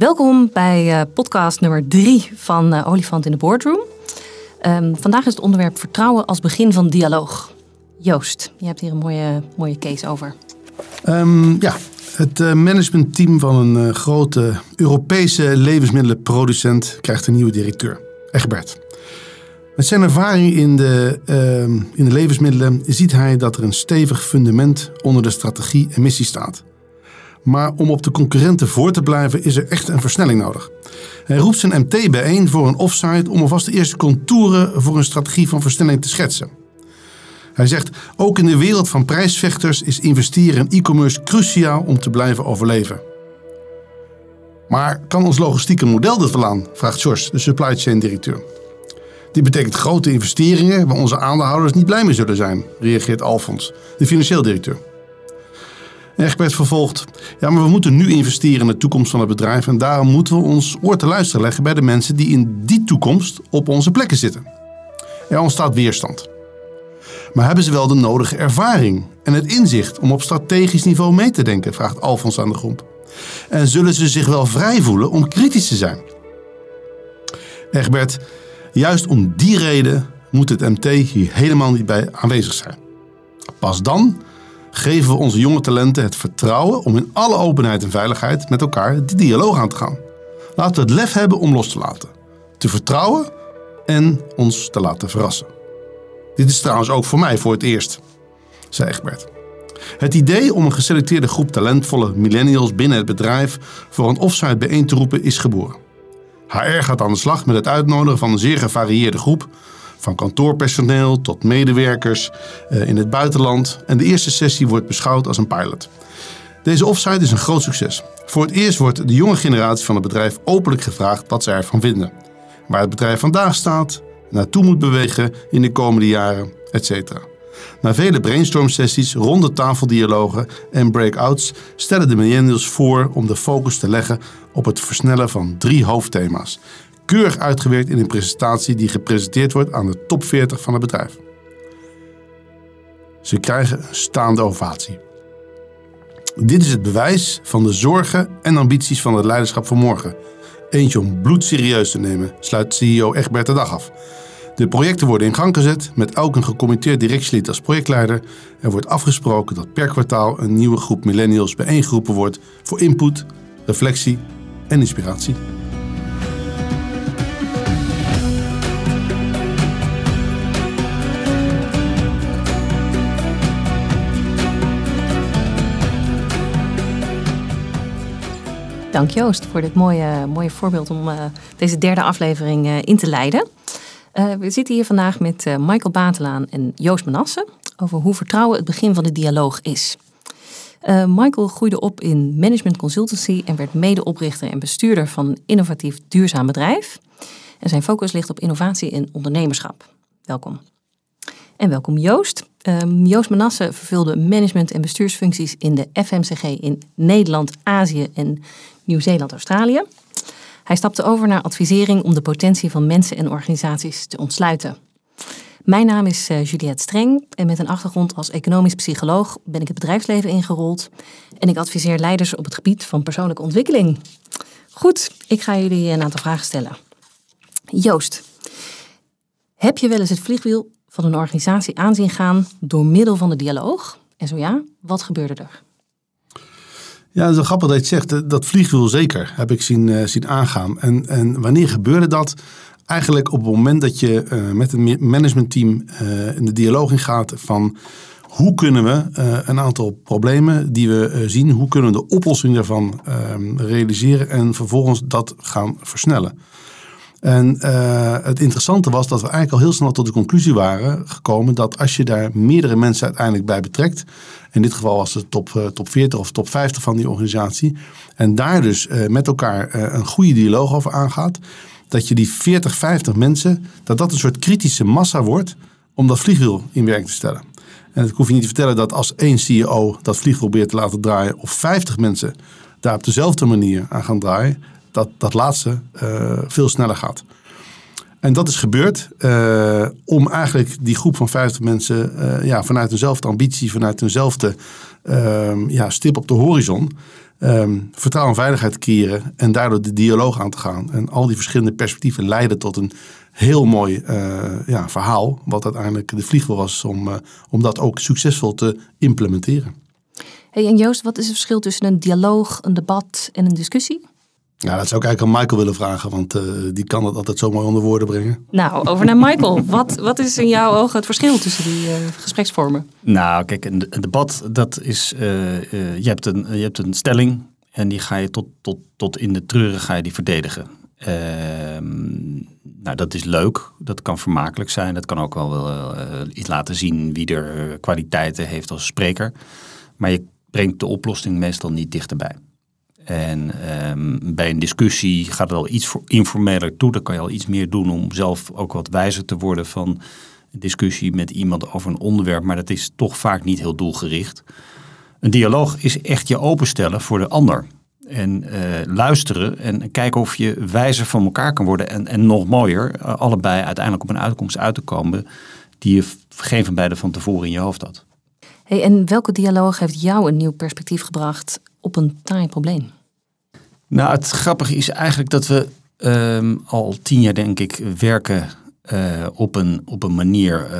Welkom bij uh, podcast nummer drie van uh, Olifant in de Boardroom. Um, vandaag is het onderwerp vertrouwen als begin van dialoog. Joost, je hebt hier een mooie, mooie case over. Um, ja, het uh, managementteam van een grote Europese levensmiddelenproducent krijgt een nieuwe directeur, Egbert. Met zijn ervaring in de, ehm, in de levensmiddelen ziet hij dat er een stevig fundament onder de strategie en missie staat. Maar om op de concurrenten voor te blijven is er echt een versnelling nodig. Hij roept zijn MT bijeen voor een offsite om alvast de eerste contouren voor een strategie van versnelling te schetsen. Hij zegt, ook in de wereld van prijsvechters is investeren in e-commerce cruciaal om te blijven overleven. Maar kan ons logistieke model dit wel aan? vraagt George, de supply chain directeur. Dit betekent grote investeringen waar onze aandeelhouders niet blij mee zullen zijn, reageert Alfons, de financieel directeur. Egbert vervolgt, ja, maar we moeten nu investeren in de toekomst van het bedrijf en daarom moeten we ons oor te luisteren leggen bij de mensen die in die toekomst op onze plekken zitten. Er ontstaat weerstand. Maar hebben ze wel de nodige ervaring en het inzicht om op strategisch niveau mee te denken, vraagt Alfons aan de grond. En zullen ze zich wel vrij voelen om kritisch te zijn? Egbert, juist om die reden moet het MT hier helemaal niet bij aanwezig zijn. Pas dan geven we onze jonge talenten het vertrouwen om in alle openheid en veiligheid met elkaar de dialoog aan te gaan. Laten we het lef hebben om los te laten, te vertrouwen en ons te laten verrassen. Dit is trouwens ook voor mij voor het eerst, zei Egbert. Het idee om een geselecteerde groep talentvolle millennials binnen het bedrijf voor een offsite bijeen te roepen is geboren. HR gaat aan de slag met het uitnodigen van een zeer gevarieerde groep van kantoorpersoneel tot medewerkers eh, in het buitenland. En de eerste sessie wordt beschouwd als een pilot. Deze offsite is een groot succes. Voor het eerst wordt de jonge generatie van het bedrijf openlijk gevraagd wat ze ervan vinden. Waar het bedrijf vandaag staat, naartoe moet bewegen in de komende jaren, etc. Na vele brainstorm-sessies, ronde tafeldialogen en breakouts stellen de millennials voor om de focus te leggen op het versnellen van drie hoofdthema's keurig uitgewerkt in een presentatie die gepresenteerd wordt aan de top 40 van het bedrijf. Ze krijgen een staande ovatie. Dit is het bewijs van de zorgen en ambities van het leiderschap van morgen. Eentje om bloed serieus te nemen, sluit CEO Egbert de dag af. De projecten worden in gang gezet met elk een gecommitteerd directielid als projectleider. Er wordt afgesproken dat per kwartaal een nieuwe groep millennials bijeengeroepen wordt voor input, reflectie en inspiratie. Dank Joost voor dit mooie, mooie voorbeeld om uh, deze derde aflevering uh, in te leiden. Uh, we zitten hier vandaag met Michael Batelaan en Joost Manasse over hoe vertrouwen het begin van de dialoog is. Michael groeide op in management consultancy en werd medeoprichter en bestuurder van een innovatief duurzaam bedrijf. En zijn focus ligt op innovatie en ondernemerschap. Welkom. En welkom Joost. Um, Joost Manasse vervulde management- en bestuursfuncties in de FMCG in Nederland, Azië en Nieuw-Zeeland-Australië. Hij stapte over naar advisering om de potentie van mensen en organisaties te ontsluiten. Mijn naam is uh, Juliette Streng en met een achtergrond als economisch psycholoog ben ik het bedrijfsleven ingerold en ik adviseer leiders op het gebied van persoonlijke ontwikkeling. Goed, ik ga jullie een aantal vragen stellen. Joost, heb je wel eens het vliegwiel van een organisatie aanzien gaan door middel van de dialoog? En zo ja, wat gebeurde er? Ja, dat is grappig dat je het zegt. Dat vliegwiel zeker heb ik zien, uh, zien aangaan. En, en wanneer gebeurde dat? Eigenlijk op het moment dat je uh, met een managementteam uh, in de dialoog ingaat van hoe kunnen we een aantal problemen die we zien, hoe kunnen we de oplossing daarvan ehm, realiseren en vervolgens dat gaan versnellen. En uh, het interessante was dat we eigenlijk al heel snel tot de conclusie waren gekomen dat als je daar meerdere mensen uiteindelijk bij betrekt, in dit geval was het top, uh, top 40 of top 50 van die organisatie, en daar dus uh, met elkaar een goede dialoog over aangaat, dat je die 40, 50 mensen, dat dat een soort kritische massa wordt om dat vliegwiel in werking te stellen. En ik hoef je niet te vertellen dat als één CEO dat vliegwiel probeert te laten draaien, of 50 mensen daar op dezelfde manier aan gaan draaien, dat dat laatste uh, veel sneller gaat. En dat is gebeurd uh, om eigenlijk die groep van 50 mensen uh, ja, vanuit dezelfde ambitie, vanuit dezelfde ja, stip op de horizon, ehm, vertrouwen en veiligheid creëren en daardoor de dialoog aan te gaan. En al die verschillende perspectieven leiden tot een heel mooi eh, ja, verhaal, wat uiteindelijk de vliegwel was om, eh, om dat ook succesvol te implementeren. Hey, en Joost, wat is het verschil tussen een dialoog, een debat en een discussie? Ja, dat zou ik eigenlijk aan Michael willen vragen, want uh, die kan dat altijd zo mooi onder woorden brengen. Nou, over naar Michael. wat, wat is in jouw ogen het verschil tussen die uh, gespreksvormen? Nou, kijk, een, een debat, dat is, uh, je, hebt een, je hebt een stelling en die ga je tot, tot, tot in de treuren ga je die verdedigen. Ehm, nou, dat is leuk. Dat kan vermakelijk zijn. Dat kan ook wel iets laten zien wie er kwaliteiten heeft als spreker. Maar je brengt de oplossing meestal niet dichterbij. En um, bij een discussie gaat het al iets informeler toe. Dan kan je al iets meer doen om zelf ook wat wijzer te worden van een discussie met iemand over een onderwerp. Maar dat is toch vaak niet heel doelgericht. Een dialoog is echt je openstellen voor de ander. En uh, luisteren en kijken of je wijzer van elkaar kan worden. En, en nog mooier, uh, allebei uiteindelijk op een uitkomst uit te komen die je geen van beiden van tevoren in je hoofd had. Hey, en welke dialoog heeft jou een nieuw perspectief gebracht op een taai probleem? Nou, het grappige is eigenlijk dat we um, al tien jaar, denk ik, werken uh, op, een, op een manier uh,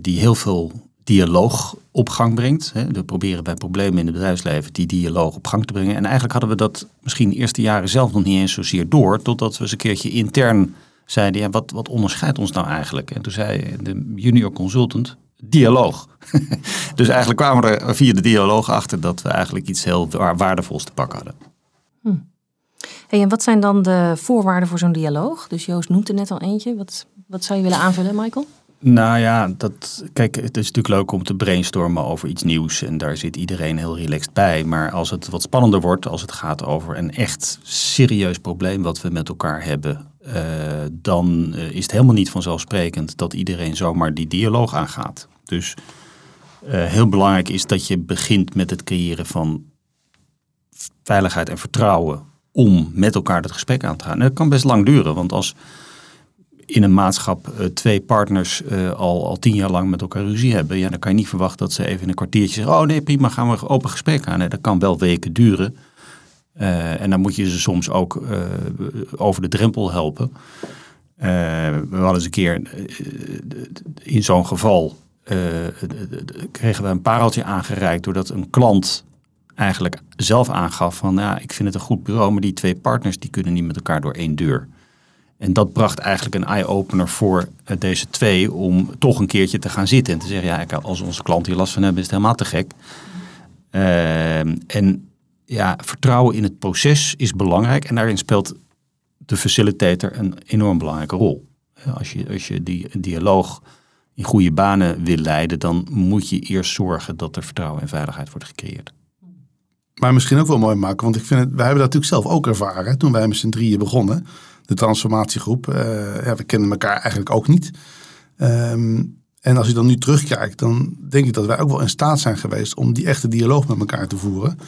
die heel veel dialoog op gang brengt. Hè. We proberen bij problemen in het bedrijfsleven die dialoog op gang te brengen. En eigenlijk hadden we dat misschien de eerste jaren zelf nog niet eens zozeer door, totdat we eens een keertje intern zeiden, ja, wat, wat onderscheidt ons nou eigenlijk? En toen zei de junior consultant, dialoog. dus eigenlijk kwamen we er via de dialoog achter dat we eigenlijk iets heel waardevols te pakken hadden. Hm. Hey, en wat zijn dan de voorwaarden voor zo'n dialoog? Dus Joost noemt er net al eentje. Wat, wat zou je willen aanvullen, Michael? Nou ja, dat, kijk, het is natuurlijk leuk om te brainstormen over iets nieuws. En daar zit iedereen heel relaxed bij. Maar als het wat spannender wordt, als het gaat over een echt serieus probleem wat we met elkaar hebben. Uh, dan uh, is het helemaal niet vanzelfsprekend dat iedereen zomaar die dialoog aangaat. Dus uh, heel belangrijk is dat je begint met het creëren van veiligheid en vertrouwen om met elkaar dat gesprek aan te gaan. En dat kan best lang duren, want als in een maatschap uh, twee partners uh, al, al tien jaar lang met elkaar ruzie hebben, ja, dan kan je niet verwachten dat ze even in een kwartiertje zeggen: Oh nee, prima, gaan we open gesprek aan. Dat kan wel weken duren. Uh, en dan moet je ze soms ook over de drempel helpen. we hadden eens een keer in zo'n geval kregen we een pareltje aangereikt doordat een klant eigenlijk zelf aangaf van ja, ik vind het een goed bureau, maar die twee partners die kunnen niet met elkaar door één deur. En dat bracht eigenlijk een eye-opener voor deze twee om toch een keertje te gaan zitten en te zeggen, ja, als onze klant hier last van hebben, is het helemaal te gek. Uh, en ja, vertrouwen in het proces is belangrijk en daarin speelt de facilitator een enorm belangrijke rol. Als je, als je die dialoog in goede banen wil leiden, dan moet je eerst zorgen dat er vertrouwen en veiligheid wordt gecreëerd. Maar misschien ook wel mooi maken, want ik vind het, wij hebben dat natuurlijk zelf ook ervaren toen wij met z'n drieën begonnen. De transformatiegroep. Ja, we kennen elkaar eigenlijk ook niet. Um, en als je dan nu terugkijkt, dan denk ik dat wij ook wel in staat zijn geweest om die echte dialoog met elkaar te voeren.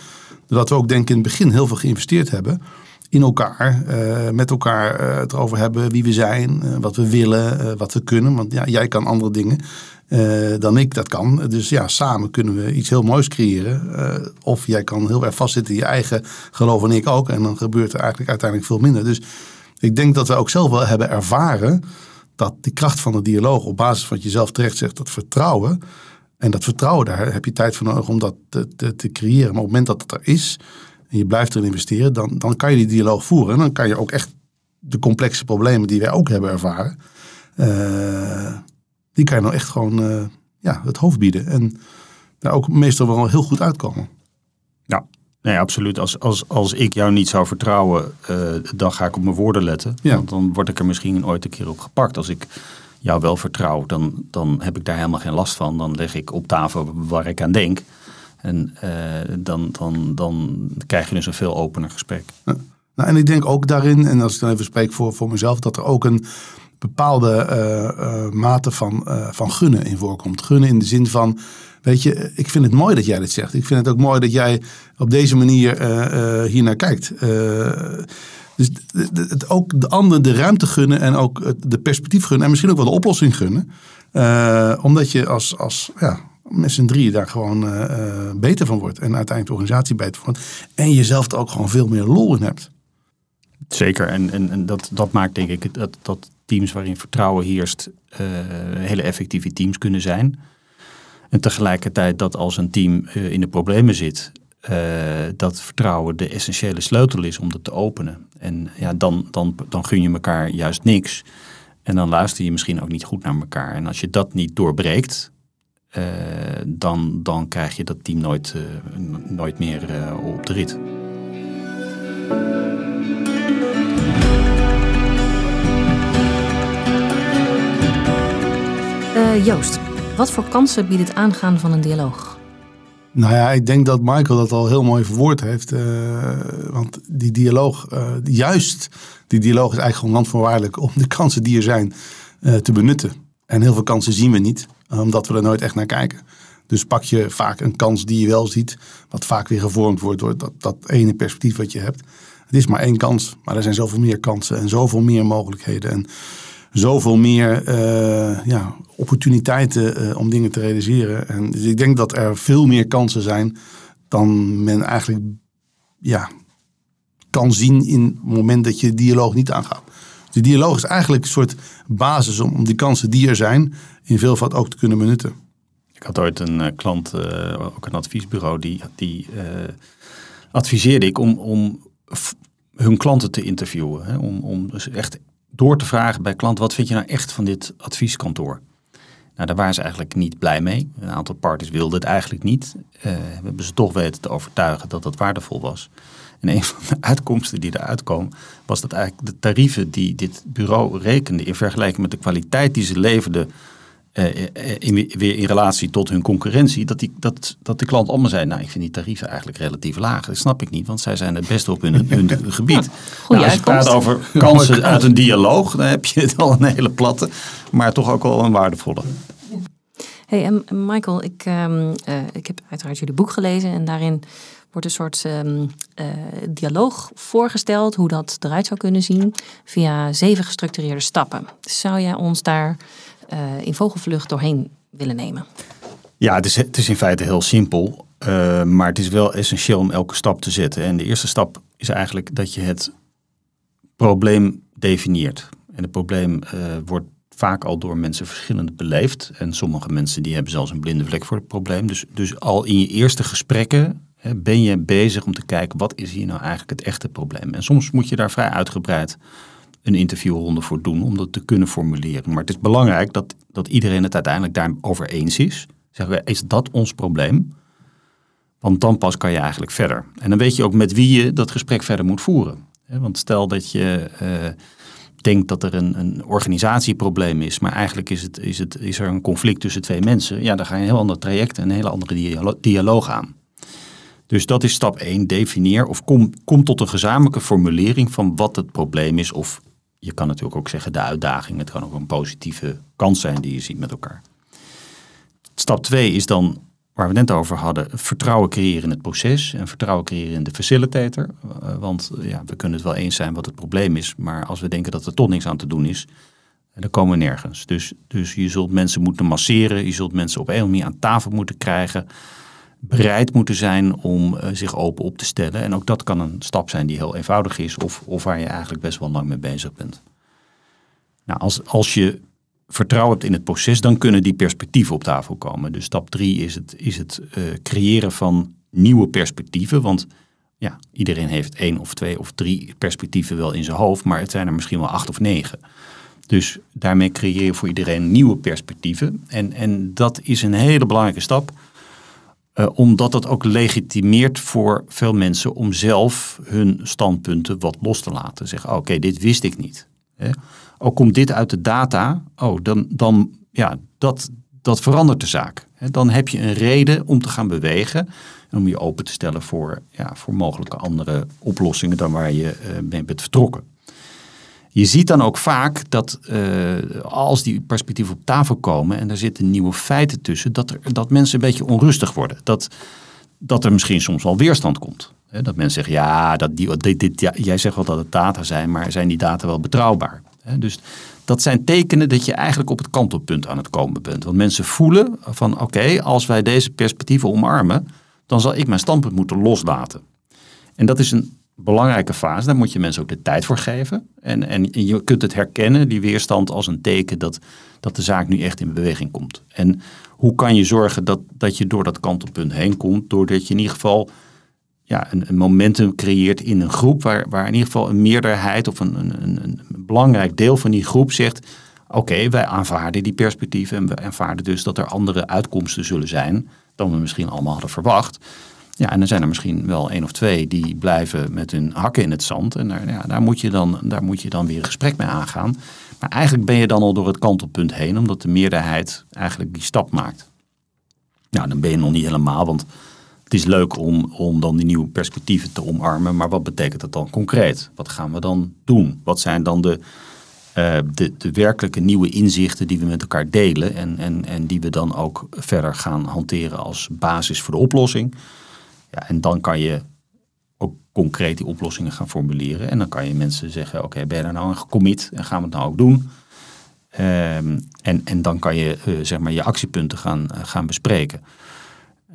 Doordat we ook denk ik in het begin heel veel geïnvesteerd hebben in elkaar, uh, met elkaar uh, het erover hebben wie we zijn, wat we willen, wat we kunnen. Want ja, jij kan andere dingen dan ik dat kan. Dus ja, samen kunnen we iets heel moois creëren. of jij kan heel erg vastzitten in je eigen geloof en ik ook. En dan gebeurt er eigenlijk uiteindelijk veel minder. Dus ik denk dat we ook zelf wel hebben ervaren dat die kracht van de dialoog op basis van wat je zelf terecht zegt, dat vertrouwen. En dat vertrouwen, daar heb je tijd voor nodig om dat te, te, te creëren. Maar op het moment dat het er is, en je blijft erin investeren, dan, dan kan je die dialoog voeren. En dan kan je ook echt de complexe problemen die wij ook hebben ervaren, uh, die kan je nou echt gewoon uh, ja, het hoofd bieden. En daar ook meestal wel heel goed uitkomen. Ja, nee, absoluut. Als, als, als ik jou niet zou vertrouwen, uh, dan ga ik op mijn woorden letten. Ja. Want dan word ik er misschien ooit een keer op gepakt. Als ik jou wel vertrouw, dan, dan heb ik daar helemaal geen last van. Dan leg ik op tafel waar ik aan denk. En uh, dan, dan, dan krijg je dus een veel opener gesprek. Ja. Nou, en ik denk ook daarin, en als ik dan even spreek voor, voor mezelf, dat er ook een bepaalde uh, uh, mate van, van gunnen in voorkomt. Gunnen in de zin van, weet je, ik vind het mooi dat jij dit zegt. Ik vind het ook mooi dat jij op deze manier hier naar kijkt. dus het, ook de ander de ruimte gunnen en ook de perspectief gunnen en misschien ook wel de oplossing gunnen. omdat je als, als ja, met z'n drieën daar gewoon uh, uh, beter van wordt. En uiteindelijk de organisatie beter wordt. En jezelf er ook gewoon veel meer lol in hebt. Zeker. En, en, en dat, dat maakt denk ik dat, dat teams waarin vertrouwen heerst uh, hele effectieve teams kunnen zijn. En tegelijkertijd dat als een team in de problemen zit, dat vertrouwen de essentiële sleutel is om dat te openen. En ja, dan, dan, dan gun je elkaar juist niks. En dan luister je misschien ook niet goed naar elkaar. En als je dat niet doorbreekt, dan, dan krijg je dat team nooit, nooit meer op de rit. Joost, wat voor kansen biedt het aangaan van een dialoog? Nou ja, ik denk dat Michael dat al heel mooi verwoord heeft. want die dialoog, juist die dialoog is eigenlijk gewoon landvoorwaardelijk om de kansen die er zijn te benutten. En heel veel kansen zien we niet omdat we er nooit echt naar kijken. Dus pak je vaak een kans die je wel ziet, wat vaak weer gevormd wordt door dat, dat ene perspectief wat je hebt. Het is maar één kans, maar er zijn zoveel meer kansen en zoveel meer mogelijkheden en zoveel meer uh, ja, opportuniteiten uh, om dingen te realiseren. En dus ik denk dat er veel meer kansen zijn dan men eigenlijk ja, kan zien in het moment dat je dialoog niet aangaat. De dialoog is eigenlijk een soort basis om, om die kansen die er zijn in veelvoud ook te kunnen benutten. Ik had ooit een uh, klant, ook een adviesbureau, die, die adviseerde ik om, om hun klanten te interviewen. Hè? Om, om dus echt door te vragen bij klanten, wat vind je nou echt van dit advieskantoor? Nou, daar waren ze eigenlijk niet blij mee. Een aantal parties wilden het eigenlijk niet. we hebben ze toch weten te overtuigen dat dat waardevol was. En een van de uitkomsten die eruit komen, was dat eigenlijk de tarieven die dit bureau rekende in vergelijking met de kwaliteit die ze leverden in, weer in relatie tot hun concurrentie, dat, die, dat, dat de klant allemaal zei, nou ik vind die tarieven eigenlijk relatief laag. Dat snap ik niet, want zij zijn het beste op hun, hun gebied. Nou, als je praat over kansen uit een dialoog, dan heb je het al een hele platte, maar toch ook wel een waardevolle. Hey, en Michael, ik, um, uh, ik heb uiteraard jullie boek gelezen en daarin wordt een soort um, uh, dialoog voorgesteld, hoe dat eruit zou kunnen zien, via zeven gestructureerde stappen. Zou jij ons daar in vogelvlucht doorheen willen nemen? Ja, het is, het is in feite heel simpel, uh, maar het is wel essentieel om elke stap te zetten. En de eerste stap is eigenlijk dat je het probleem definieert. En het probleem wordt vaak al door mensen verschillend beleefd. En sommige mensen die hebben zelfs een blinde vlek voor het probleem. Dus, dus al in je eerste gesprekken ben je bezig om te kijken wat is hier nou eigenlijk het echte probleem. En soms moet je daar vrij uitgebreid een interviewronde voor doen om dat te kunnen formuleren. Maar het is belangrijk dat, dat iedereen het uiteindelijk daarover eens is. Zeggen we, is dat ons probleem? Want dan pas kan je eigenlijk verder. En dan weet je ook met wie je dat gesprek verder moet voeren. Want stel dat je uh, denkt dat er een, een organisatieprobleem is, maar eigenlijk is, het, is, het, is er een conflict tussen twee mensen. Ja, dan ga je een heel ander traject en een hele andere dialoog aan. Dus dat is stap 1. Definieer of kom, kom tot een gezamenlijke formulering van wat het probleem is. Of je kan natuurlijk ook zeggen de uitdaging. Het kan ook een positieve kans zijn die je ziet met elkaar. Stap 2 is dan, waar we het net over hadden, vertrouwen creëren in het proces. En vertrouwen creëren in de facilitator. Eh, want ja, we kunnen het wel eens zijn wat het probleem is. Maar als we denken dat er toch niks aan te doen is, dan komen we nergens. Dus, dus je zult mensen moeten masseren. Je zult mensen op een manier aan tafel moeten krijgen bereid moeten zijn om uh, zich open op te stellen. En ook dat kan een stap zijn die heel eenvoudig is of, of waar je eigenlijk best wel lang mee bezig bent. Nou, als, als je vertrouwen hebt in het proces, dan kunnen die perspectieven op tafel komen. Dus stap drie is het, is het uh, creëren van nieuwe perspectieven. Want ja, iedereen heeft één of twee of drie perspectieven wel in zijn hoofd, maar het zijn er misschien wel acht of negen. Dus daarmee creëer je voor iedereen nieuwe perspectieven. En, en dat is een hele belangrijke stap. Uh, omdat het ook legitimeert voor veel mensen om zelf hun standpunten wat los te laten. Zeggen, oh, oké, dit wist ik niet. Hè? Ook komt dit uit de data, oh, dan, dan ja, dat, dat verandert de zaak. Hè? Dan heb je een reden om te gaan bewegen en om je open te stellen voor, ja, voor mogelijke andere oplossingen dan waar je uh, mee bent vertrokken. Je ziet dan ook vaak dat uh, als die perspectieven op tafel komen en er zitten nieuwe feiten tussen, dat, er, dat mensen een beetje onrustig worden. Dat, dat er misschien soms wel weerstand komt. Dat mensen zeggen, ja, dat die, dit, dit, jij zegt wel dat het data zijn, maar zijn die data wel betrouwbaar? Dus dat zijn tekenen dat je eigenlijk op het kantelpunt aan het komen bent. Want mensen voelen van oké, als wij deze perspectieven omarmen, dan zal ik mijn standpunt moeten loslaten. En dat is een belangrijke fase. Daar moet je mensen ook de tijd voor geven. En, en je kunt het herkennen, die weerstand, als een teken dat, dat de zaak nu echt in beweging komt. En hoe kan je zorgen dat, dat je door dat kantelpunt heen komt? Doordat je in ieder geval ja, een, momentum creëert in een groep waar, waar in ieder geval een meerderheid of een, een, een belangrijk deel van die groep zegt: Oké, wij aanvaarden die perspectieven en we aanvaarden dus dat er andere uitkomsten zullen zijn dan we misschien allemaal hadden verwacht. Ja, en dan zijn er misschien wel één of twee die blijven met hun hakken in het zand. En daar, ja, daar, moet je dan, daar moet je dan weer een gesprek mee aangaan. Maar eigenlijk ben je dan al door het kantelpunt heen, omdat de meerderheid eigenlijk die stap maakt. Nou, dan ben je nog niet helemaal, want het is leuk om, om dan die nieuwe perspectieven te omarmen. Maar wat betekent dat dan concreet? Wat gaan we dan doen? Wat zijn dan de, uh, de, de werkelijke nieuwe inzichten die we met elkaar delen en, en, en die we dan ook verder gaan hanteren als basis voor de oplossing? En dan kan je ook concreet die oplossingen gaan formuleren. En dan kan je mensen zeggen, oké, ben je daar nou aan gecommit en gaan we het nou ook doen? Um, en, en dan kan je uh, zeg maar je actiepunten gaan, uh, gaan bespreken.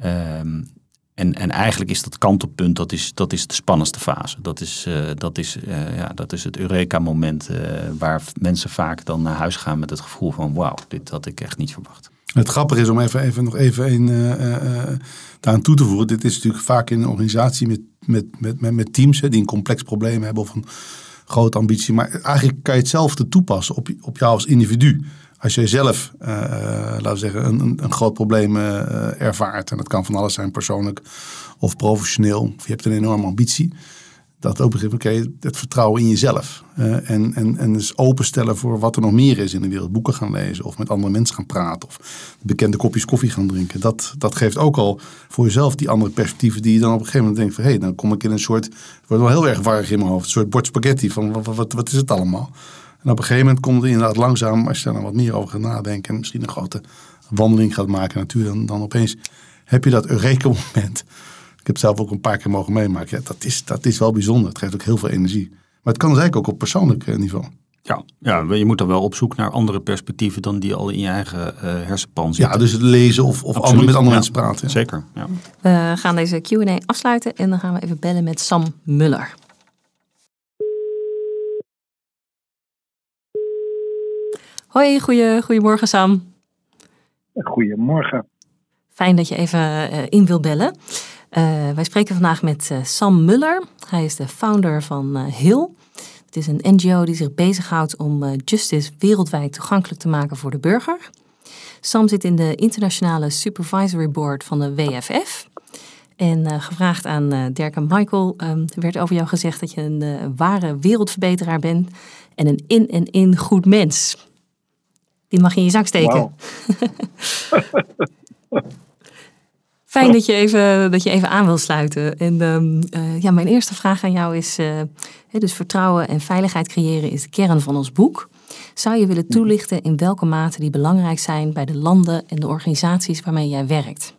Um, en, en eigenlijk is dat kantelpunt, dat is, dat is de spannendste fase. Dat is, uh, dat is, ja, dat is het Eureka-moment waar mensen vaak dan naar huis gaan met het gevoel van wauw, dit had ik echt niet verwacht. Het grappige is om even, even nog even een, uh, daaraan toe te voegen. Dit is natuurlijk vaak in een organisatie met, met, met, met, teams die een complex probleem hebben of een grote ambitie. Maar eigenlijk kan je hetzelfde toepassen op, op jou als individu. Als jij zelf, uh, laten we zeggen, een, een groot probleem uh, ervaart. En dat kan van alles zijn, persoonlijk of professioneel. Of je hebt een enorme ambitie dat ook begrijp, oké, het vertrouwen in jezelf. Uh, en, en, en dus openstellen voor wat er nog meer is in de wereld. Boeken gaan lezen of met andere mensen gaan praten. Of bekende kopjes koffie gaan drinken. Dat, dat geeft ook al voor jezelf die andere perspectieven die je dan op een gegeven moment denkt van... hé, hey, dan kom ik in een soort, het wordt wel heel erg warrig in mijn hoofd. Een soort bord spaghetti van wat, wat, wat is het allemaal? En op een gegeven moment komt het inderdaad langzaam, als je daar dan wat meer over gaat nadenken... en misschien een grote wandeling gaat maken natuurlijk, dan, dan opeens heb je dat Eureka-moment heb het zelf ook een paar keer mogen meemaken. Ja, dat, is, dat is wel bijzonder. Het geeft ook heel veel energie. Maar het kan dus eigenlijk ook op persoonlijk eh, niveau. Ja, ja, je moet dan wel op zoek naar andere perspectieven dan die al in je eigen uh, hersenpan zitten. Ja, dus het lezen of, of andere, met andere mensen praten. Zeker, ja. We gaan deze Q&A afsluiten en dan gaan we even bellen met Sam Muller. Hoi, goeie, goedemorgen Sam. Goedemorgen. Fijn dat je even uh, in wil bellen. Uh, wij spreken vandaag met uh, Sam Muller. Hij is de founder van uh, HIL. Het is een NGO die zich bezighoudt om justice wereldwijd toegankelijk te maken voor de burger. Sam zit in de internationale supervisory board van de WFF. En gevraagd aan Dirk en Michael um, werd over jou gezegd dat je een ware wereldverbeteraar bent en een in en in goed mens. Die mag je in je zak steken. Wow. Fijn dat je even, dat je even aan wil sluiten. En um, uh, ja, mijn eerste vraag aan jou is: uh, dus vertrouwen en veiligheid creëren is de kern van ons boek. Zou je willen toelichten in welke mate die belangrijk zijn bij de landen en de organisaties waarmee jij werkt?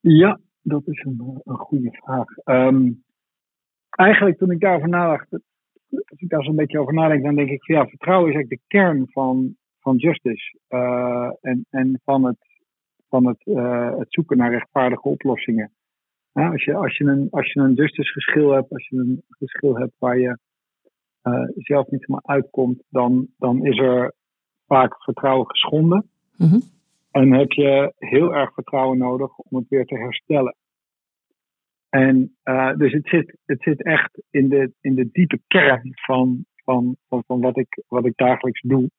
Ja, dat is een, een goede vraag. Um, eigenlijk toen ik daarover nadacht, als ik daar zo'n beetje over nadenk, dan denk ik, ja, vertrouwen is eigenlijk de kern van, van justice uh, en, en van, het, van het, uh, het zoeken naar rechtvaardige oplossingen. Ja, als, je, als, je een, als je een justice geschil hebt, als je een geschil hebt waar je uh, zelf niet helemaal uitkomt, dan, dan is er vaak vertrouwen geschonden. Mm -hmm. En heb je heel erg vertrouwen nodig om het weer te herstellen. En dus het zit, het zit echt in de, in de diepe kern van, van, van, van wat, ik, wat ik dagelijks doe.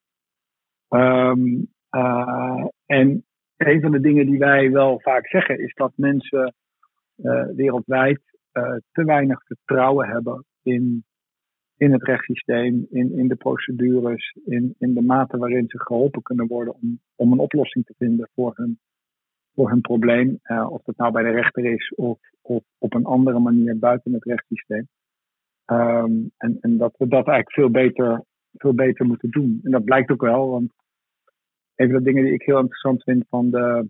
Um, uh, en een van de dingen die wij wel vaak zeggen is dat mensen uh, wereldwijd uh, te weinig vertrouwen hebben in, in het rechtssysteem, in, in de procedures, in, in de mate waarin ze geholpen kunnen worden om, om een oplossing te vinden voor hun, voor hun probleem. of dat nou bij de rechter is of, of op een andere manier buiten het rechtssysteem. Um, en, en dat we dat eigenlijk veel beter, veel beter moeten doen. En dat blijkt ook wel, want een van de dingen die ik heel interessant vind van de.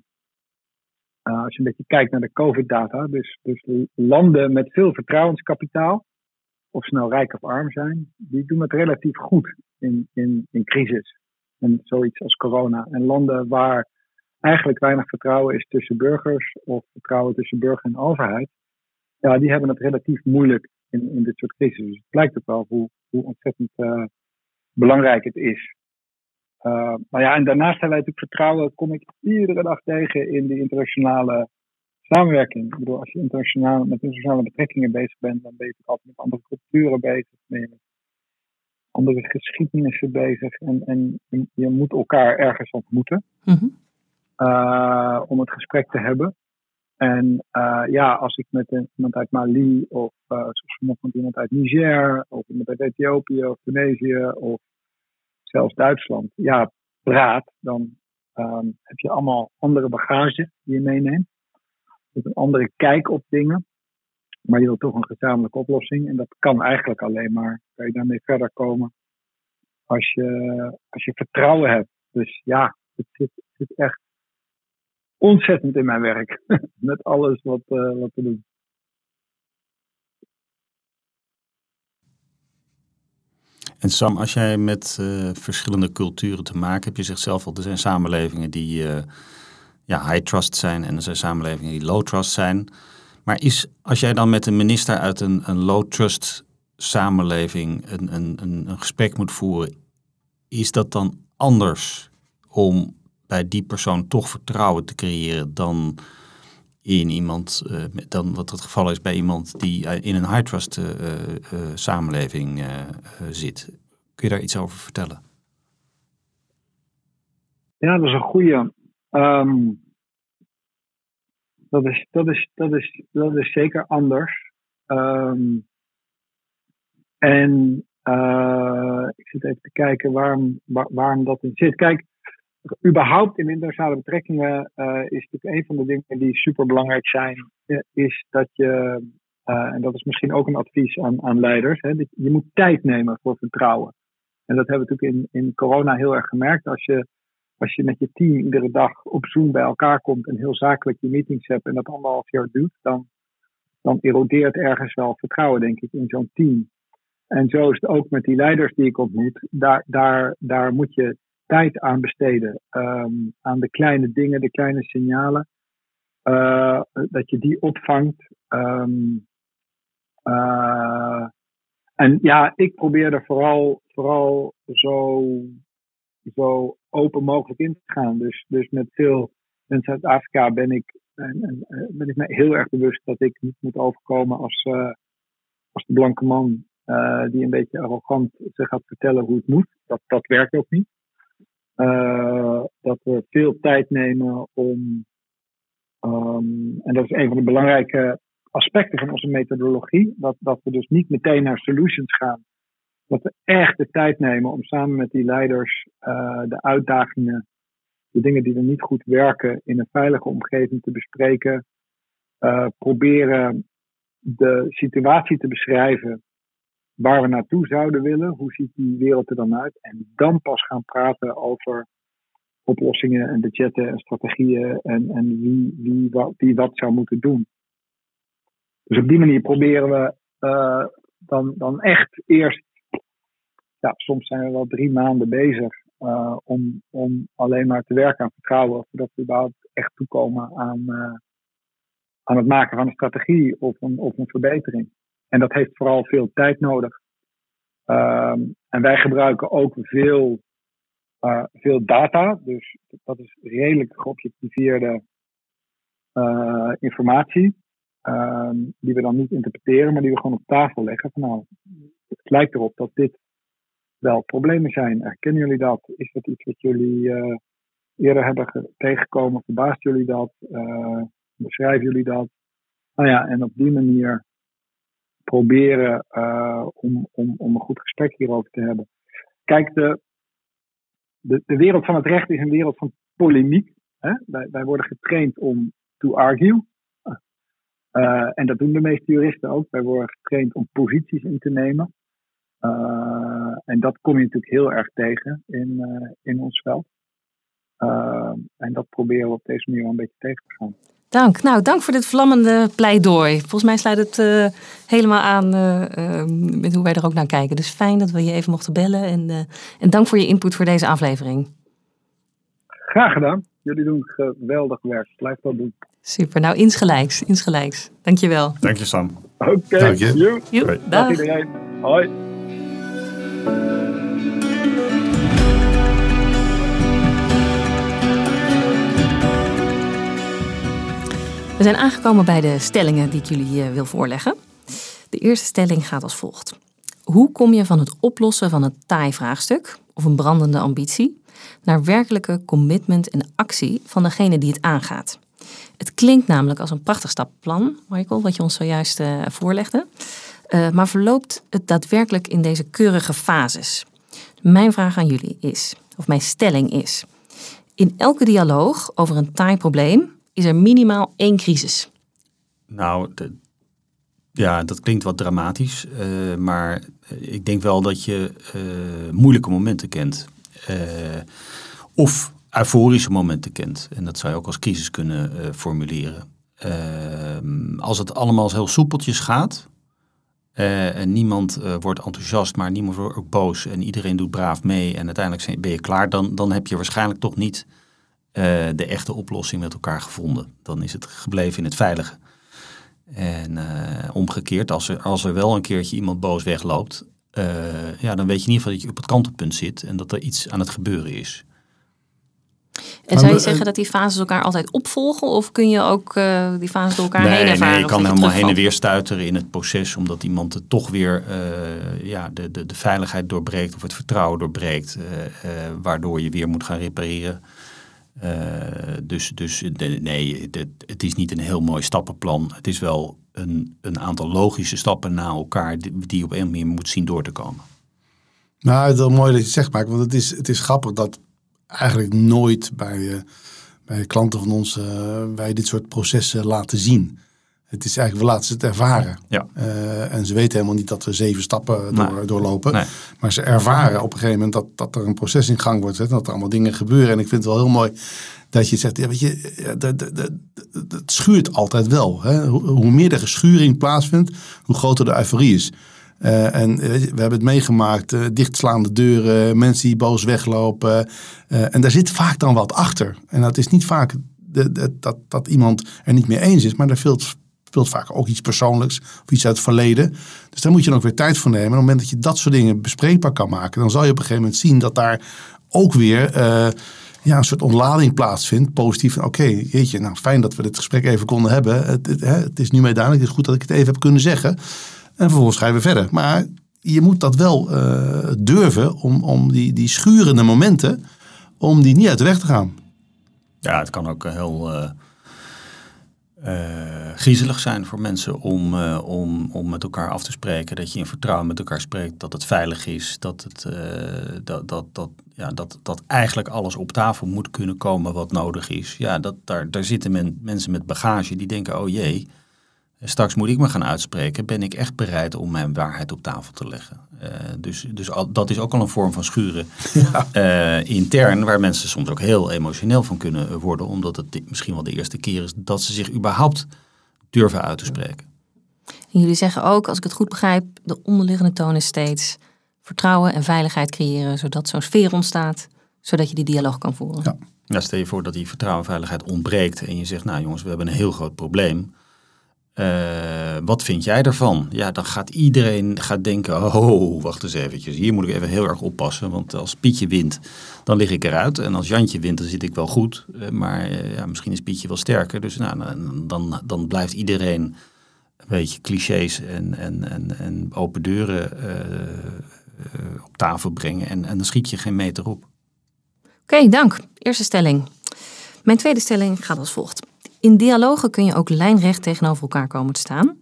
Uh, als je een beetje kijkt naar de COVID-data, dus, dus landen met veel vertrouwenskapitaal, of snel rijk of arm zijn, die doen het relatief goed in, in, in crisis. En zoiets als corona. En landen waar eigenlijk weinig vertrouwen is tussen burgers of vertrouwen tussen burger en overheid, ja, die hebben het relatief moeilijk in, in dit soort crisis. Dus het blijkt ook wel hoe, hoe ontzettend uh, belangrijk het is. Uh, maar ja, en daarnaast hebben wij natuurlijk vertrouwen, kom ik iedere dag tegen in de internationale samenwerking. Ik bedoel, als je internationaal, met internationale betrekkingen bezig bent, dan ben je altijd met andere culturen bezig, met andere geschiedenissen bezig. En, en je moet elkaar ergens ontmoeten mm uh, om het gesprek te hebben. En uh, ja, als ik met iemand uit Mali of uh, zoals met iemand uit Niger of iemand uit Ethiopië of Tunesië of zelfs Duitsland, ja, praat, dan um, heb je allemaal andere bagage die je meeneemt. Met een andere kijk op dingen. Maar je wilt toch een gezamenlijke oplossing. En dat kan eigenlijk alleen maar, kan je daarmee verder komen, als je, als je vertrouwen hebt. Dus ja, het zit, het zit echt ontzettend in mijn werk. Met alles wat, uh, wat we doen. En Sam, als jij met uh, verschillende culturen te maken hebt, je zegt zelf al, er zijn samenlevingen die uh, ja, high trust zijn en er zijn samenlevingen die low trust zijn. Maar is, als jij dan met een minister uit een, een low trust samenleving een, een, een, een gesprek moet voeren, is dat dan anders om bij die persoon toch vertrouwen te creëren dan in iemand, uh, dan wat het geval is bij iemand die in een high trust uh, uh, samenleving zit. Kun je daar iets over vertellen? Ja, dat is een goede. Um, dat, is, dat, is, dat, is, dat is zeker anders. Um, en ik zit even te kijken waarom, waar, waarom dat in zit. Kijk, überhaupt in internationale betrekkingen uh, is natuurlijk een van de dingen die super belangrijk zijn, uh, is dat je, uh, en dat is misschien ook een advies aan, aan leiders, hè, je moet tijd nemen voor vertrouwen. En dat hebben we natuurlijk in, in corona heel erg gemerkt. Als je, als je met je team iedere dag op Zoom bij elkaar komt en heel zakelijk je meetings hebt en dat anderhalf jaar doet, dan, dan erodeert ergens wel vertrouwen, denk ik, in zo'n team. En zo is het ook met die leiders die ik ontmoet. Daar, daar, daar moet je tijd aan besteden. Um, aan de kleine dingen, de kleine signalen. Uh, dat je die opvangt. Um, uh, en ja, ik probeer er vooral, vooral zo, zo open mogelijk in te gaan. Dus, dus met veel mensen uit Afrika ben ik, en, en, eh, ben ik me heel erg bewust dat ik niet moet overkomen als, als de blanke man die een beetje arrogant zich gaat vertellen hoe het moet. Dat, dat werkt ook niet. Uh, dat we veel tijd nemen om, um, en dat is een van de belangrijke aspecten van onze methodologie, dat, dat we dus niet meteen naar solutions gaan. Dat we echt de tijd nemen om samen met die leiders uh, de uitdagingen, de dingen die er niet goed werken, in een veilige omgeving te bespreken. Uh, proberen de situatie te beschrijven waar we naartoe zouden willen. Hoe ziet die wereld er dan uit? En dan pas gaan praten over oplossingen en budgetten en strategieën en, en wie, wie, wat, wie wat zou moeten doen. Dus op die manier proberen we uh, dan, dan echt eerst, ja, soms zijn we wel drie maanden bezig uh, om, om alleen maar te werken aan vertrouwen, voordat we überhaupt echt toekomen aan, uh, aan het maken van een strategie of een, of een verbetering. En dat heeft vooral veel tijd nodig. Um, en wij gebruiken ook veel, uh, veel data. Dus dat is redelijk geobjectiveerde uh, informatie. Um, die we dan niet interpreteren, maar die we gewoon op tafel leggen. Van, nou, het lijkt erop dat dit wel problemen zijn. Herkennen jullie dat? Is dat iets wat jullie uh, eerder hebben tegengekomen? Verbaast jullie dat? beschrijven jullie dat? Nou ja, en op die manier proberen uh, om, om, om een goed gesprek hierover te hebben. Kijk, de, de, de wereld van het recht is een wereld van polemiek. Hè? Wij, wij worden getraind om to argue. Uh, en dat doen de meeste juristen ook. Wij worden getraind om posities in te nemen. En dat kom je natuurlijk heel erg tegen in, in ons veld. en dat proberen we op deze manier wel een beetje tegen te gaan. Dank. Nou, dank voor dit vlammende pleidooi. Volgens mij sluit het uh, helemaal aan uh, met hoe wij er ook naar kijken. Dus fijn dat we je even mochten bellen. En, uh, en dank voor je input voor deze aflevering. Graag gedaan. Jullie doen geweldig werk. Blijf dat doen. Super. Nou, insgelijks. Insgelijks. Dankjewel. Dank je, Sam. Oké. Okay. Dank je. Dag iedereen. Hoi. We zijn aangekomen bij de stellingen die ik jullie wil voorleggen. De eerste stelling gaat als volgt. Hoe kom je van het oplossen van een taai vraagstuk of een brandende ambitie naar werkelijke commitment en actie van degene die het aangaat? Het klinkt namelijk als een prachtig stappenplan, Michael, wat je ons zojuist uh, voorlegde. Uh, maar verloopt het daadwerkelijk in deze keurige fases? Mijn vraag aan jullie is, of mijn stelling is: in elke dialoog over een taai probleem is er minimaal één crisis. Nou, de, ja, dat klinkt wat dramatisch, uh, maar ik denk wel dat je uh, moeilijke momenten kent. Uh, of euforische momenten kent. En dat zou je ook als crisis kunnen formuleren. als het allemaal heel soepeltjes gaat, en niemand wordt enthousiast, maar niemand wordt ook boos en iedereen doet braaf mee en uiteindelijk ben je klaar, dan, dan heb je waarschijnlijk toch niet uh, de echte oplossing met elkaar gevonden. Dan is het gebleven in het veilige. En uh, omgekeerd, als er, als er wel een keertje iemand boos wegloopt, uh, ja, dan weet je in ieder geval dat je op het kantelpunt zit en dat er iets aan het gebeuren is. En zou je zeggen dat die fases elkaar altijd opvolgen? Of kun je ook uh, die fases door elkaar nee, heen ervaren? Nee, je kan helemaal heen en weer stuiteren in het proces. Omdat iemand het toch weer uh, ja, de, de, de veiligheid doorbreekt of het vertrouwen doorbreekt. Uh, waardoor je weer moet gaan repareren. Uh, dus dus nee, het, is niet een heel mooi stappenplan. Het is wel een, een aantal logische stappen na elkaar die, op een manier moet zien door te komen. Nou, het is wel mooi dat je het zegt, Mark. Want het is, het is grappig dat eigenlijk nooit bij, uh, bij klanten van ons uh, wij dit soort processen laten zien. Het is eigenlijk, we laten ze het ervaren. Ja. Uh, en ze weten helemaal niet dat we zeven stappen door, Nee. doorlopen. Nee. Maar ze ervaren op een gegeven moment dat, dat er een proces in gang wordt. Hè, dat er allemaal dingen gebeuren. En ik vind het wel heel mooi dat je zegt, ja, weet je, de- het schuurt altijd wel. Hè? Hoe, hoe meer de geschuring plaatsvindt, hoe groter de euforie is. Eh, en we hebben het meegemaakt, eh, dichtslaande deuren, mensen die boos weglopen. Eh, en daar zit vaak dan wat achter. En dat is niet vaak de, de- dat, dat iemand er niet mee eens is, maar daar speelt, speelt vaak ook iets persoonlijks of iets uit het verleden. Dus daar moet je dan ook weer tijd voor nemen. En op het moment dat je dat soort dingen bespreekbaar kan maken, dan zal je op een gegeven moment zien dat daar ook weer eh, ja, een soort ontlading plaatsvindt. Positief. Oké, jeetje, nou fijn dat we dit gesprek even konden hebben. Het, het, is nu mij duidelijk. Het is goed dat ik het even heb kunnen zeggen. En vervolgens je weer verder. Maar je moet dat wel eh, durven om, om die, die schurende momenten, om die niet uit de weg te gaan. Ja, het kan ook heel eh, eh, griezelig zijn voor mensen om, eh, om, om met elkaar af te spreken. Dat je in vertrouwen met elkaar spreekt, dat het veilig is. Dat, het, eh, dat, dat, dat, ja, dat, dat eigenlijk alles op tafel moet kunnen komen wat nodig is. Ja, dat, daar, daar zitten men, mensen met bagage die denken, oh jee, straks moet ik me gaan uitspreken. Ben ik echt bereid om mijn waarheid op tafel te leggen? Eh, dus dus al, dat is ook al een vorm van schuren eh, intern, waar mensen soms ook heel emotioneel van kunnen worden, omdat het misschien wel de eerste keer is dat ze zich überhaupt durven uit te spreken. En jullie zeggen ook, als ik het goed begrijp, de onderliggende toon is steeds vertrouwen en veiligheid creëren, zodat zo'n sfeer ontstaat, zodat je die dialoog kan voeren. Ja. Ja, stel je voor dat die vertrouwen en veiligheid ontbreekt en je zegt, nou jongens, we hebben een heel groot probleem. Eh, wat vind jij ervan? Ja, dan gaat iedereen gaat denken, oh, wacht eens eventjes. Hier moet ik even heel erg oppassen, want als Pietje wint, dan lig ik eruit. En als Jantje wint, dan zit ik wel goed. Eh, maar eh, ja, misschien is Pietje wel sterker. Dus nou, dan, dan, blijft iedereen een beetje clichés en, en, en, en open deuren op tafel brengen. En, en dan schiet je geen meter op. Oké, dank. Eerste stelling. Mijn tweede stelling gaat als volgt. In dialogen kun je ook lijnrecht tegenover elkaar komen te staan.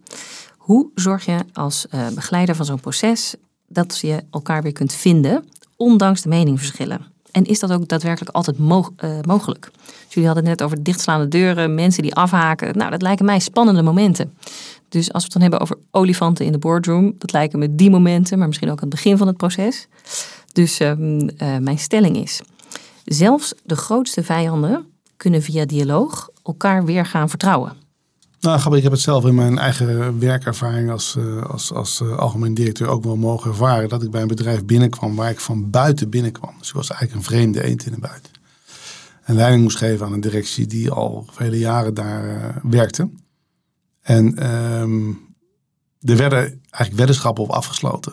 Hoe zorg je als eh, begeleider van zo'n proces dat je elkaar weer kunt vinden, ondanks de meningsverschillen? En is dat ook daadwerkelijk altijd eh, mogelijk? Dus jullie hadden het net over dichtslaande deuren, mensen die afhaken. Nou, dat lijken mij spannende momenten. Dus als we het dan hebben over olifanten in de boardroom, dat lijken me die momenten, maar misschien ook aan het begin van het proces. Dus ehm, eh, mijn stelling is, zelfs de grootste vijanden kunnen via dialoog elkaar weer gaan vertrouwen? Nou, ik heb het zelf in mijn eigen werkervaring als, uh, als, als uh, algemeen directeur ook wel mogen ervaren. Dat ik bij een bedrijf binnenkwam waar ik van buiten binnenkwam. Dus ik was eigenlijk een vreemde eend in de buiten. En leiding moest geven aan een directie die al vele jaren daar uh, werkte. En um, er werden eigenlijk weddenschappen op afgesloten.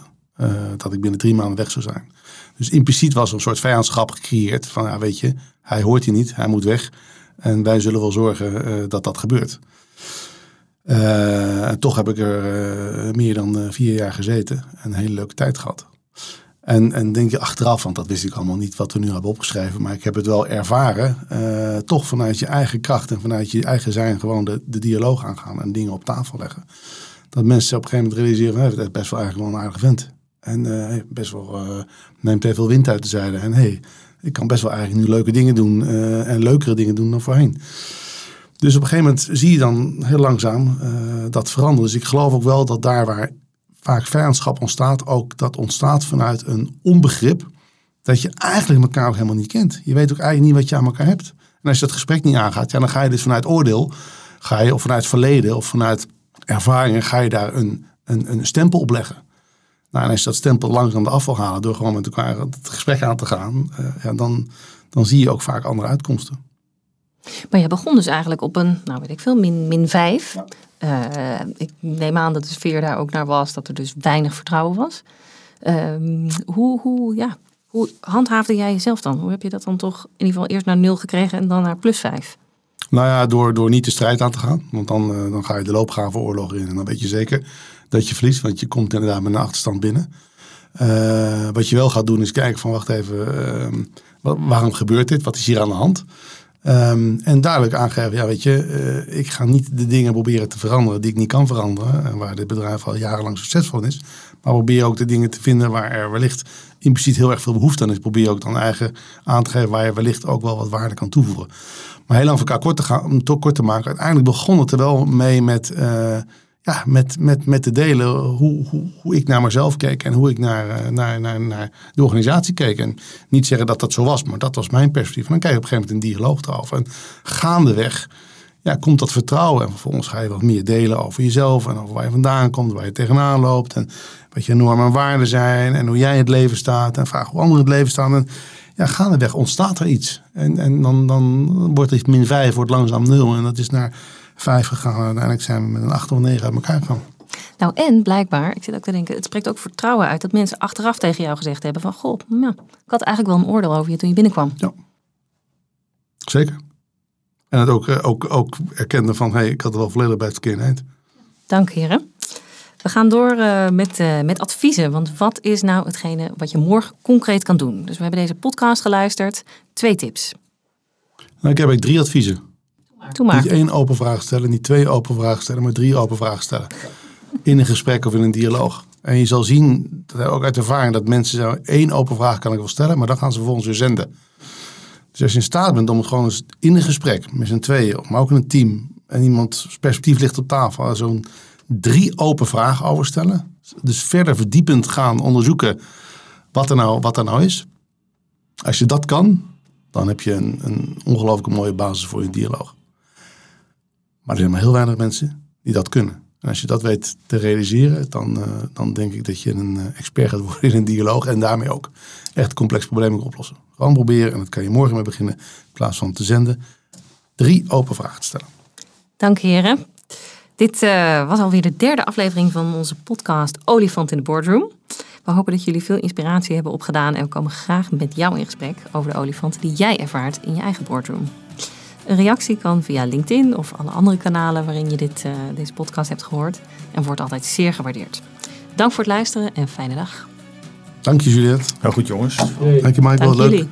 dat ik binnen drie maanden weg zou zijn. Dus impliciet was er een soort vijandschap gecreëerd. Van ja, weet je, hij hoort hier niet, hij moet weg. En wij zullen wel zorgen dat dat gebeurt. Uh, en toch heb ik er uh, meer dan vier jaar gezeten en een hele leuke tijd gehad. En, en denk je achteraf, want dat wist ik allemaal niet wat we nu hebben opgeschreven, maar ik heb het wel ervaren, toch vanuit je eigen kracht en vanuit je eigen zijn gewoon de, de dialoog aangaan en dingen op tafel leggen. Dat mensen op een gegeven moment realiseren, hey, dat is best wel eigenlijk wel een aardige vent. En best wel neemt heel veel wind uit de zijde. En hey, ik kan best wel eigenlijk nu leuke dingen doen en leukere dingen doen dan voorheen. Dus op een gegeven moment zie je dan heel langzaam uh, dat veranderen. Dus ik geloof ook wel dat daar waar vaak vijandschap ontstaat, ook dat ontstaat vanuit een onbegrip. Dat je eigenlijk elkaar helemaal niet kent. Je weet ook eigenlijk niet wat je aan elkaar hebt. En als je dat gesprek niet aangaat, ja, dan ga je dus vanuit oordeel, ga je, of vanuit verleden of vanuit ervaringen, ga je daar een, een, een stempel op leggen. Nou, en als je dat stempel langzaam af wil halen door gewoon met elkaar het gesprek aan te gaan, uh, ja, dan, dan zie je ook vaak andere uitkomsten. Maar je begon dus eigenlijk op een, nou weet ik veel, min, min 5. Ja. Uh, ik neem aan dat de sfeer daar ook naar was, dat er dus weinig vertrouwen was. Uh, hoe, hoe, ja, hoe handhaafde jij jezelf dan? Hoe heb je dat dan toch in ieder geval eerst naar 0 gekregen en dan naar plus 5? Nou ja, door, door niet de strijd aan te gaan. Want dan, uh, dan ga je de loopgravenoorlog in en dan weet je zeker dat je verliest. Want je komt inderdaad met een achterstand binnen. Uh, wat je wel gaat doen is kijken van wacht even, ehm, waarom gebeurt dit? Wat is hier aan de hand? Um, en duidelijk aangeven, ja weet je, uh, ik ga niet de dingen proberen te veranderen die ik niet kan veranderen. En waar dit bedrijf al jarenlang succesvol is. Maar probeer ook de dingen te vinden waar er wellicht impliciet heel erg veel behoefte aan is. Probeer ook dan eigen aan te geven waar je wellicht ook wel wat waarde kan toevoegen. Maar heel lang van elkaar kort te, gaan, om het kort te maken. Uiteindelijk begon het er wel mee met... Uh, ja, met, met, met te delen hoe, hoe, ik naar mezelf keek en hoe ik naar, naar, naar, naar de organisatie keek. En niet zeggen dat dat zo was, maar dat was mijn perspectief. En dan krijg je op een gegeven moment een dialoog erover. En gaandeweg ja, komt dat vertrouwen. En vervolgens ga je wat meer delen over jezelf en over waar je vandaan komt, waar je tegenaan loopt. En wat je normen en waarden zijn en hoe jij in het leven staat. En vraag hoe anderen het leven staan. En ja, gaandeweg ontstaat er iets. En, en dan, dan wordt het min 5, wordt langzaam 0. En dat is naar vijf gegaan. En uiteindelijk zijn we met een acht of negen uit elkaar gegaan. Nou, en blijkbaar, ik zit ook te denken, het spreekt ook vertrouwen uit dat mensen achteraf tegen jou gezegd hebben van, goh, ja, ik had eigenlijk wel een oordeel over je toen je binnenkwam. Ja, zeker. En het ook, eh, ook, ook erkende van, hé, hey, ik had er wel volledig bij het verkeerde eind. Dank heren. We gaan door uh, met, uh, met adviezen. Want wat is nou hetgene wat je morgen concreet kan doen? Dus we hebben deze podcast geluisterd. Twee tips. Nou, ik heb eigenlijk drie adviezen. Doe maar. Niet één open vraag stellen, niet twee open vragen stellen, maar drie open vragen stellen. In een gesprek of in een dialoog. En je zal zien, dat ook uit ervaring, dat mensen zeggen, één open vraag kan ik wel stellen, maar dan gaan ze vervolgens weer zenden. Dus als je in staat bent om het gewoon eens in een gesprek met z'n tweeën, maar ook in een team, en iemands perspectief ligt op tafel, zo'n drie open vragen over stellen. Dus verder verdiepend gaan onderzoeken wat er nou, wat er nou is. Als je dat kan, dan heb je een, een ongelooflijk mooie basis voor je dialoog. Maar er zijn maar heel weinig mensen die dat kunnen. En als je dat weet te realiseren, dan, uh, dan denk ik dat je een uh, expert gaat worden in een dialoog en daarmee ook echt complex problemen oplossen. Gewoon proberen, en dat kan je morgen mee beginnen, in plaats van te zenden, drie open vragen te stellen. Dank heren. Dit uh, was alweer de derde aflevering van onze podcast Olifant in de Boardroom. We hopen dat jullie veel inspiratie hebben opgedaan en we komen graag met jou in gesprek over de olifanten die jij ervaart in je eigen boardroom. Een reactie kan via LinkedIn of alle andere kanalen waarin je dit, uh, deze podcast hebt gehoord en wordt altijd zeer gewaardeerd. Dank voor het luisteren en fijne dag. Dank je Juliette. Heel goed jongens. Dank je Michael. Dank Leuk. jullie.